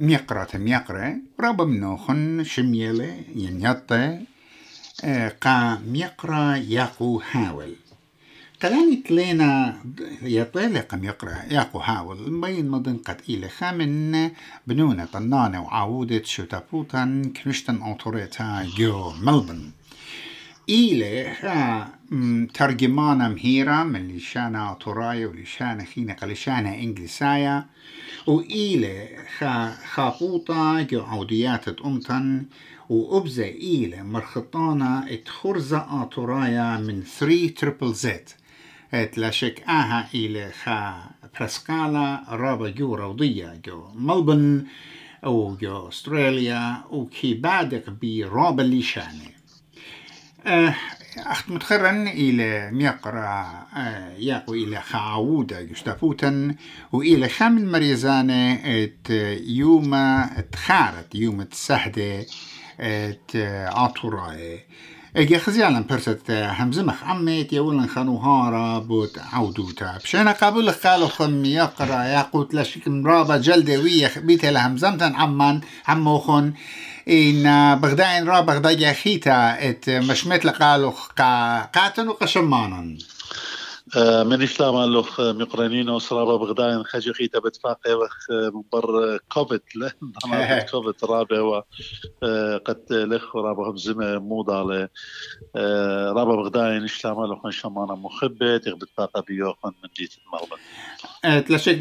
ميقرة ميقرة رب منوخن شميلة ينيطة آه، قا ميقرة ياقو هاول. قلاني تلينا يطيلة قم ياقو هاول مبين مدن قد إلى خامن بنونة طنانة وعودة شو تابوتان كنشتن أوتوريتا جو ملبن. إلى ترجمانا مهيرة من لشانا أوتورايا ولشانا خينا قلشانا إنجليسايا وإلى خابوطة جو عوديات أمتن. وأبزة إلى مرخطانا اتخرزة أوتورايا من 3 تريبل زيت تلاشك آها إلى خا برسكالا رابا جو روضية جو ملبن أو جو أستراليا. وكي بعدك برابا ليشاني أه أخت متخرن إلى ميقرأ أه ياقو إلى خعودة يشتفوتن وإلى خامل مريزانة إت يوما تخارت يوم تسهدة إت عطوراي إجي خزيالا برست همزمخ عميت يولن خانو هارا بوت عودوتا. بشينا قابل قالو خم يقرا ياقوت لشك مرابا جلدة ويا بيت همزمتن عمان عموخن إن بغداين را بغدا خيتا إت مشمت لقالو قاتن وقشمانا من إسلام لوخ مقرنين وصرابة بغداين خجقي تبت فاقي وخ مبر كوفيد لأن كوفيد رابع وقد لخ رابا همزمة موضة ل رابا بغداين إسلام لوخ شمانا مخبة تغبت فاقة بيوخن من جيت المغبة تلاشك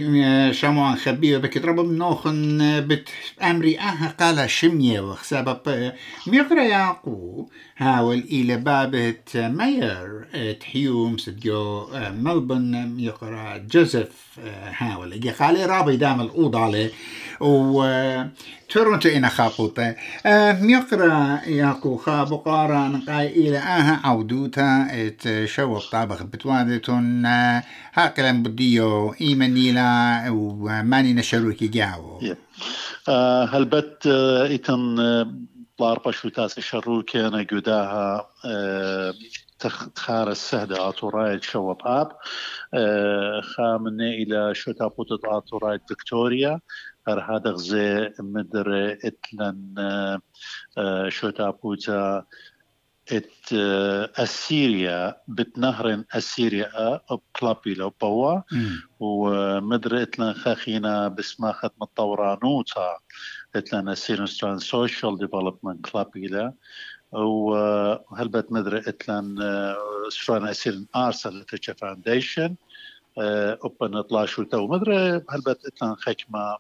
شموان خبيه بكت ربا منوخن بت أمري أها قال شمية وخ سبب ميقرا ياقو هاول إلى بابت ماير تحيوم سدجو ملبن يقرا جوزيف هاول يجي قالي رابي دام الأوضة عليه. و تورنتو إنا خابوتا ميقرأ ياكو خابو قارا نقاي إلى آها عودوتا إت شو طابخ بتوادتون هاكلا بديو إيمانيلا وماني نشروكي جاو. هل بت إتن بلار شو تاس شرو كان جداها تخار السهدة آتورايد شو باب خامنة إلى شو تابوت آتورايد فيكتوريا هر هذا غزي مدر اتلن شو تابوتا ات أسيريا بتنهر أسيريا بكلابي لو بوا. ومدر اتلن خاخينا بسما خدمة طورانوتا اتلن اسيرن سوشيال ديفلوبمنت كلابي لا. وهلبت مدري اتلن سران اسيرن أرسل فاونديشن. أوبن اطلع شو تو مدري هلبت إتلان خكمة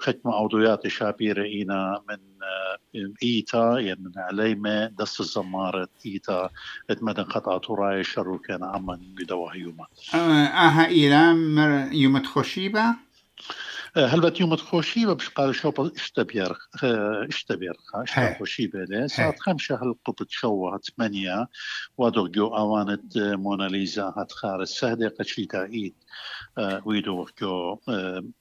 خكمة عضويات شابيرة اينا من إيتا يعني من عليمة دست الزمارة إيتا. اتمدن قطعة راي شرو كان عما بدوها يوما آها ايلام يوم تخشيبه تخوشيبة بش قال شو اشتبير اشتبير اشتبير خوشيبة لي ساعت خمسة هالقبط شو ثمانية ودو جو آوانت موناليزا هتخار السهدة قشيتا إيد ويدو جو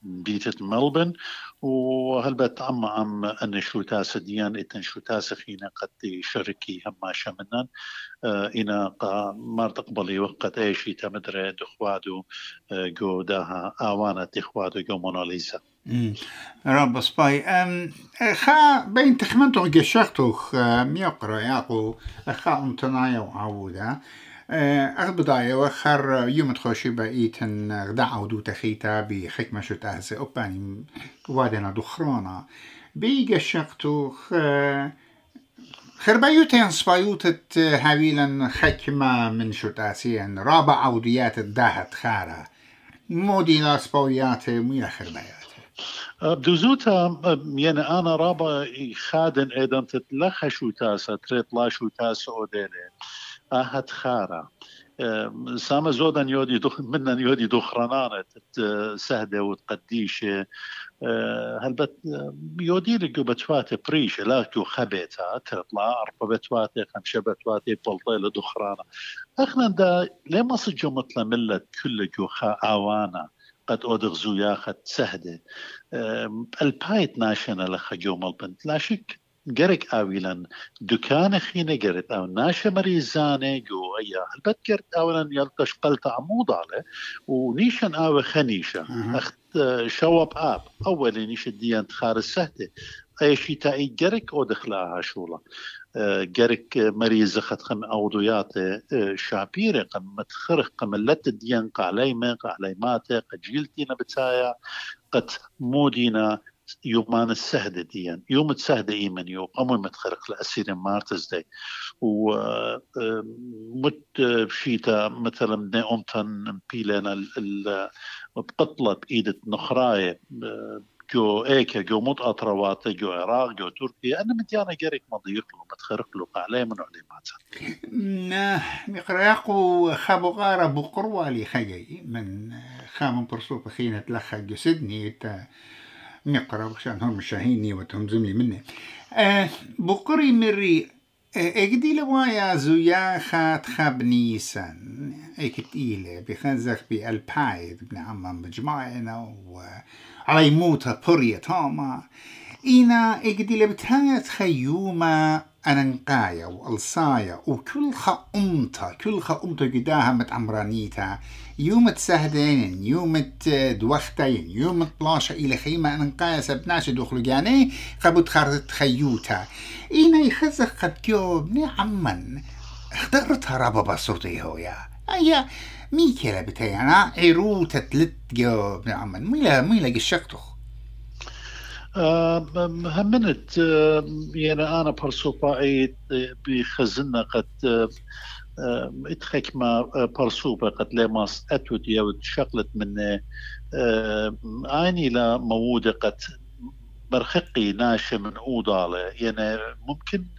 بيتت ملبن. وهلبت عم عم أن شو تاس ديان إتن شو تاس قد شركي هما شمنن إنا قا مار تقبلي وقت ايشي تمدري دخوادو جو داها آوانا دخوادو جو موناليزا. رب سباي. خا بين تخمنتو جشختو ميقرأ ياقو خا انتنايا وعودا أغبضايا وخر يوم تخوشي بأيتن غدا عودو تخيتا بخكمة شو تهزي أباني وادنا دخرانا بيجا شقتو خربايوتين سبايوتت هاويلا خكمة من شو تاسيان رابع عوديات الداهت خارة مودي لا سباويات ميلا خربايات. بدوزوتا يعني أنا رابا خادن أيضا تتلخى شو تاسا تريطلا شو تاسا اوديلي اهت خارة سامة زودا يودي دخ منا يودي دخرانانة سهدة وتقديشة. هلبت يودي لك بتواتي بريشة لا كو خبيتا تطلع أربع بتواتي خمسة بتواتي بلطيلة دخرانة أخنا دا لما سجو مثل ملت كل جو خا آوانا؟ قد أدغزو ياخد سهدة. البايت ناشنا لخجو ملبنت لا شك جرك آويلا دكان خينا جرت أو ناشا مريزانة جو أيا هلبت جرت أولا يلقش قلت عمود على ونيشن آوي خنيشة أخت شواب آب أول نيش الديان تخار السهتة أي شي تاي جرك أو دخلاها شولا جرك مريز خد خم أوضيات شابيرة قم متخرق قم لت الديان قعليمة قعليماتة قجيلتي نبتايا قد مودينا يومان السهدة ديان. يوم السهدة إيمن يو قمو متخرق لأسير مارتز دي. و مت بشيتا مثلا بني أمتن بيلنا بقطلة بإيدة نخراية جو ايكا جو مط اطروات جو عراق جو تركيا. أنا مديانا جريك مضيق له متخرق له قاعلي من عليمات مقرياقو خابو غارة بقروالي خيي من خام برسوب خينة لخا جسدني نقرأ عشان هم شاهيني وتهم زملي مني. أه بقري مري اجدي لوايا زويا خات خاب نيسان. اكت إيلة بخنزخ بالبايد ابن عمان بجماعنا وعلى يموتها برية تاما إينا اجدي لبتايت خيوما أننقايا وألصايا وكل خا أمتا كل خا أمتا قداها متعمرانيتا يوم تسهدين يوم دوختين يوم طلاشة إلى خيمة أنقايا سبناش دخلو جاني قبو تخارت خيوتا إينا يخزق قد كيو بني عمن اخترتها رابا بصوتي هويا. أيا ميكيلا بتايانا عروتة تلت جو بني عمن ميلا ميلا قشقتو. همنت يعني أنا برسوبا أي بخزنة قد اتخك ما برسوبة قد لماس أتود يود شغلت من عيني لا موودة قد برخقي ناشة من أوضالة يعني ممكن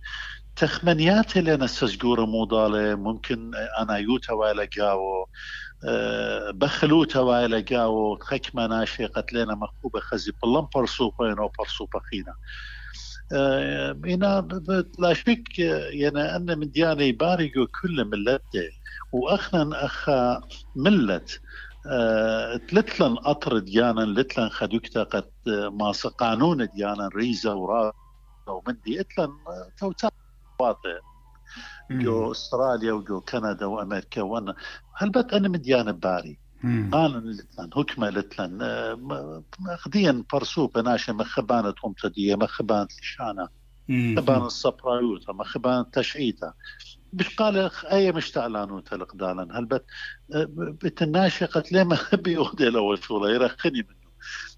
تخمنيات اللي أنا سجورة موضالة ممكن أنا يوتا ولا جاو بخلوتا ولا جاو خكما ناشي قتلنا مخوبة خزي. بلن برسوبين أو برسوبة خينا إنا لا شك يعني أن من دياني باريجو كل ملته وأخنا أخا ملت تلتلن أطر ديانا لتلن خدوكتا قد ما قانون ديانا ريزا ورا ومندي إتلن توتات جو أستراليا وجو كندا وأمريكا وأنا. هلبت أنا مديان باري قانون لتلن هكمة لتلن خديا برسو بناشا مخبانة امتدية مخبانة لشانا مخبانة الصبرايوتا مخبانة تشعيتا. مش قال أي مش تعلانو تلق دالا هلبت بتناشي قد لما بيودي لو شو يرخني منه.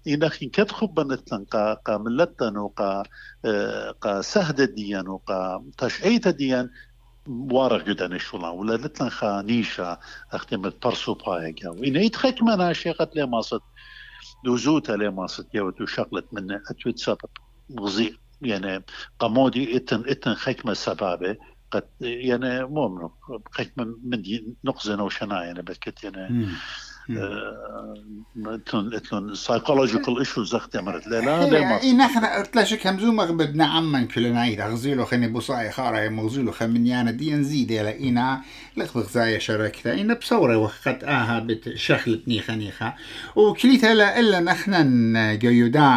إنك كتخب بنتلن قا قا ملتن وقا قا سهد ديان وقا تشعيت ديان وارغ جدا شولا. ولا لتلن خا نيشا اختم البرسو بايقا وإن يتخك منا شيقت لي ماسط دوزوتا لي ماسط يوتو شغلت من أتوت سبب. غزي يعني قمودي اتن إتن خكمة سبابة. قد يعني مو خكمة من نقزن وشنا يعني بكت يعني سايكولوجيكال ايشوز زخت مرت. لا لا لا ما اي نحن ارتلاش كمزو مغبدنا عمن كلنا عيد أغزيلو خني بوصاي خارا مغزيلو خمنيانا دي نزيد يلا إينا. لخبخ زاي شركتا. إينا بصورة وقت آها بتشخلت نيخا نيخا. وكليتا لا إلا نحن جيودا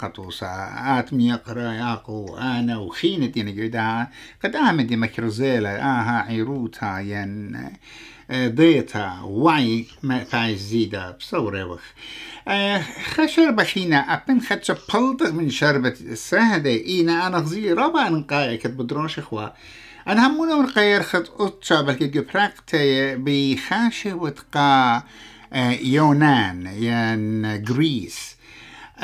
قطوسا اتمي يقرا ياقو آنا وخينتي جيودا قد اعمل مكرزيلا آها عيروتا ين. ضيتا وعي ما فايز زيدا بصورة وخ خشر بخينا أبن خدش بلطق من شربة السهدة إينا أنا غزي ربع نقايا كت بدروش إخوا أنا همونا ونقاير خد أطشا بلكي جبراكتي وتقا يونان ين غريس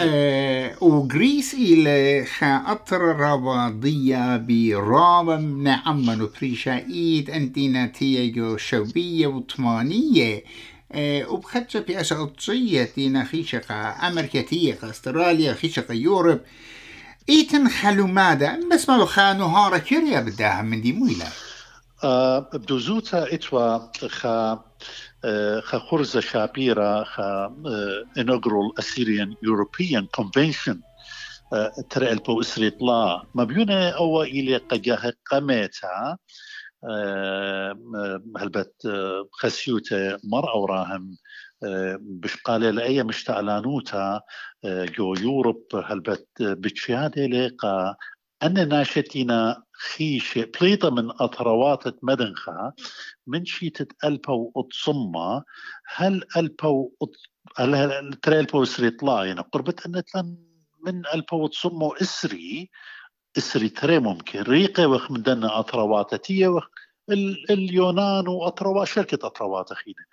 أه وغريس إلى خاطر رباضية برابا نعمن وبريشايد أنتينا تيجو شوبية وطمانية أه وبخدشة بأشا أطشية تينا خيشقة أمريكتية أستراليا خيشقة يوروب. إيتن خلو ماذا؟ بس ما خانو هارا كيريا بداها من دي مويلة. بدوزوتا إتوا خا خورزة شابيرة خا inaugural Assyrian European Convention ترى البو إسريطلا ما بيونا أو إلي قجاه قميتا هلبت خسيوتا مر أوراهم بشقالة لأي مشتعلانوتا جو يوروب هلبت بتشيادة لقا أن ناشتينا خيشة بليطة من أطروات مدنخا من شيتة ألبو أتصمة هل ألبو هل ترى ألبو سري طلع؟ يعني قربت أن من ألبو أتصمة إسري إسري ترى ممكن. ريقة وخ من دنا أطرواتتية وخ اليونان واطروا شركة اطروا تخينه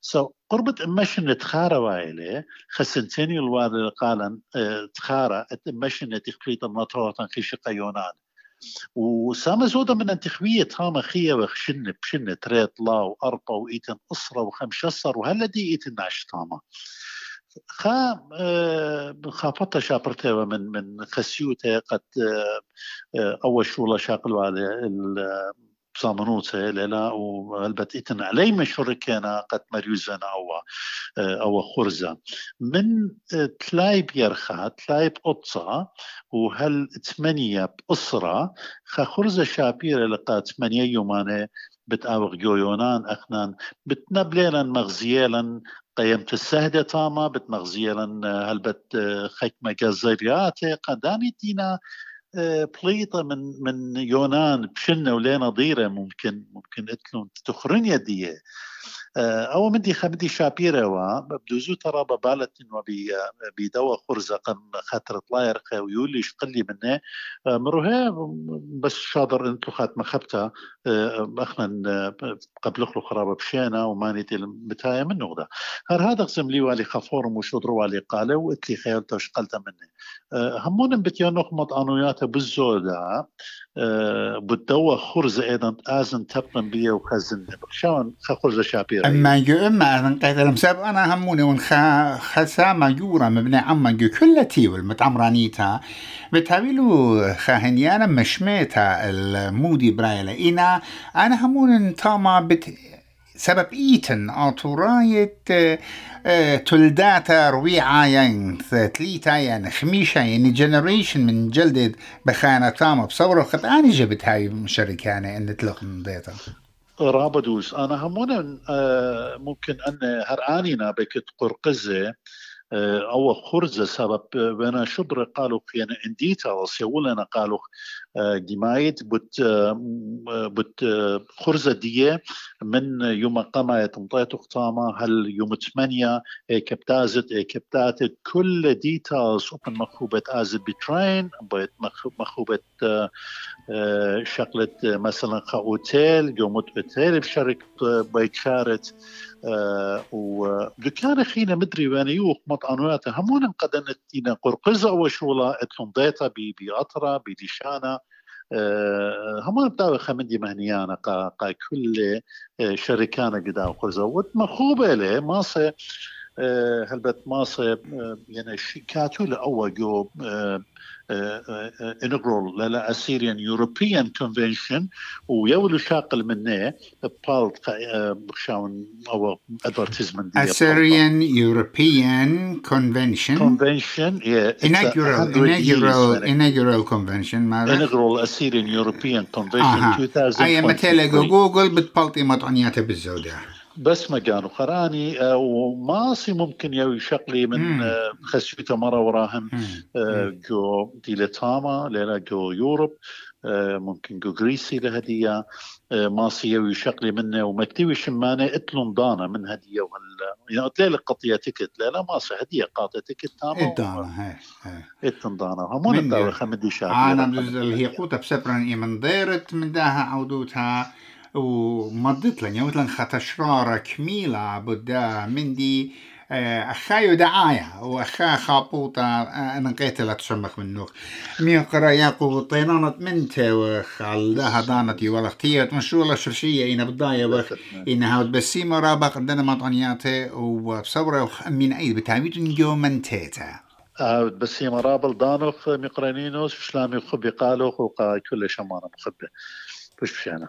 سو so, قربت امشن تخارا وايلة خسنتيني الوالد قال آه، تخارا امشن تخفيت المطروا تنخيش يونان. وسام زودا من انتخوية تاما خية وخشن بشن تريت لا وأرطا وإيتن أسرة وخمشصر وهلدي إيتن ناش تاما. خا آه، خافتا شابرتها من من خسيوته قد آه، أول شولا شاقل على صامنوت لا وهلبت إتن علي مشهور كان قد مريوزن أو أو خرزة. من تلايب يرخا تلايب قطة وهل ثمانية بأسرة خا خرزة شابيرة لقى ثمانية يومانة بتأوغ جويونان أخنان. بتنبليلا مغزيلا قيمت السهدة تاما بتمغزيلا هلبت خيك مجازرياتي قداني دينا بليطة من من يونان بشنة ولا نظيره ممكن ممكن اتلون تخرن يدية. آه، أو مدي خمدي شابيرا و بدوزو ترى ببالت إنه بيدوا خرزة قم خاطر طلاير ويولي شقلي منه آه، مروها بس شاطر أنتو خات مخبتا آه، أخنا قبل خلو خرابة بشينا وماني تيل متايا منه غدا. هر هذا قسم لي والي خفور وشودرو والي قالة وإتلي خيالته وشقلته منه همون بتيان بالزودة بدوا خرزة أيضا آزن بيه وخزن شلون؟ خرزة شابيرا أما جو إما اذن قيت المساب أنا هموني ون خا ما جورا مبني عما جو كل تيول متعمرانيتا. بتاويلو خاهنيانا مشميتا المودي برايلا. أنا أنا همون تاما بت سبب إيتن اطوراية آه، تلداتا رويعة يعني ثليتا يعني خميشة يعني جنريشن من جلدة بخانة تاما بصورة خط اني جبت هاي مشاركانة إن تلق من ديتا. رابدوس أنا همونا آه، ممكن أن هرانينا بكت قرقزة آه، أو خرزة سبب وأنا شبر قالوا أنا انديتا وسيولنا قالوا جمايت بت بت خرزة دي من يوم قما يتمطيت اختاما هل يوم ثمانية كبتازت كبتاتت كل ديتاز اوبن مخوبة ازت بترين بيت مخوبة شغلة مثلا خاوتيل يوم أوتيل بشركة بيكارت ودكان خينا مدري وأنا يوخ مطعنوات همون قدنت دينا قرقزة وشولا اتلون ديتا بأطرة بديشانا آه، هم بتاع خمدي مهنيانا قا, كل آه، شركانا قدا وقرزة ومخوبة هەلبەت ماسە یەنە شیکاتو لە ئەوە گۆ انگرۆل لە لە ئەسیریان یورپیان کنڤشن و یە لە شاقل منێ پاڵ بخشاون ئەوە ئەدوارتیزمن ئەسریان یورپیان کنڤشنڤشنگرل کنڤشن ئەنگرۆل ئەسیرین یورپیان کنڤشن ئەمە تێ لە گۆ گۆگل بت پاڵتی مەتانیاتە بس ما كانوا قراني آه، وماصي ممكن يوي شقلي من آه، خسيته مرة وراهم آه، جو ديلتاما ليلا جو يوروب ممكن جو غريسي لهدية ماصي يوي شقلي منه ومكتوي شمانة اتلون دانا من هدية وهل يعني قلت قطية تكت لا لا ماصي هدية قاطة تكت تاما اتدانا هاي اتن دانا. همون الدولة؟ خمدي شاقلي أنا اللي هي قوتة بسبرن من ديرت من داها عودوتها ومضت لن يوت لن خطشرارة كميلة بدا مندي أخايو دعاية وأخا خابوطة أنا قيتلة تشمخ منه مين قرا ياقو طينانة منته وخال داها دانتي ولختية مشروع شرشية إنا بداية وخ إنا هاود بسيمة رابا قدنا مطانياته وبصورة من أيد بتعويد نجو منتيتا بسيمة رابل دانوخ مقرانينوس شلامي خبي قالوخ وقا كل شمانة مخبة فش بشانا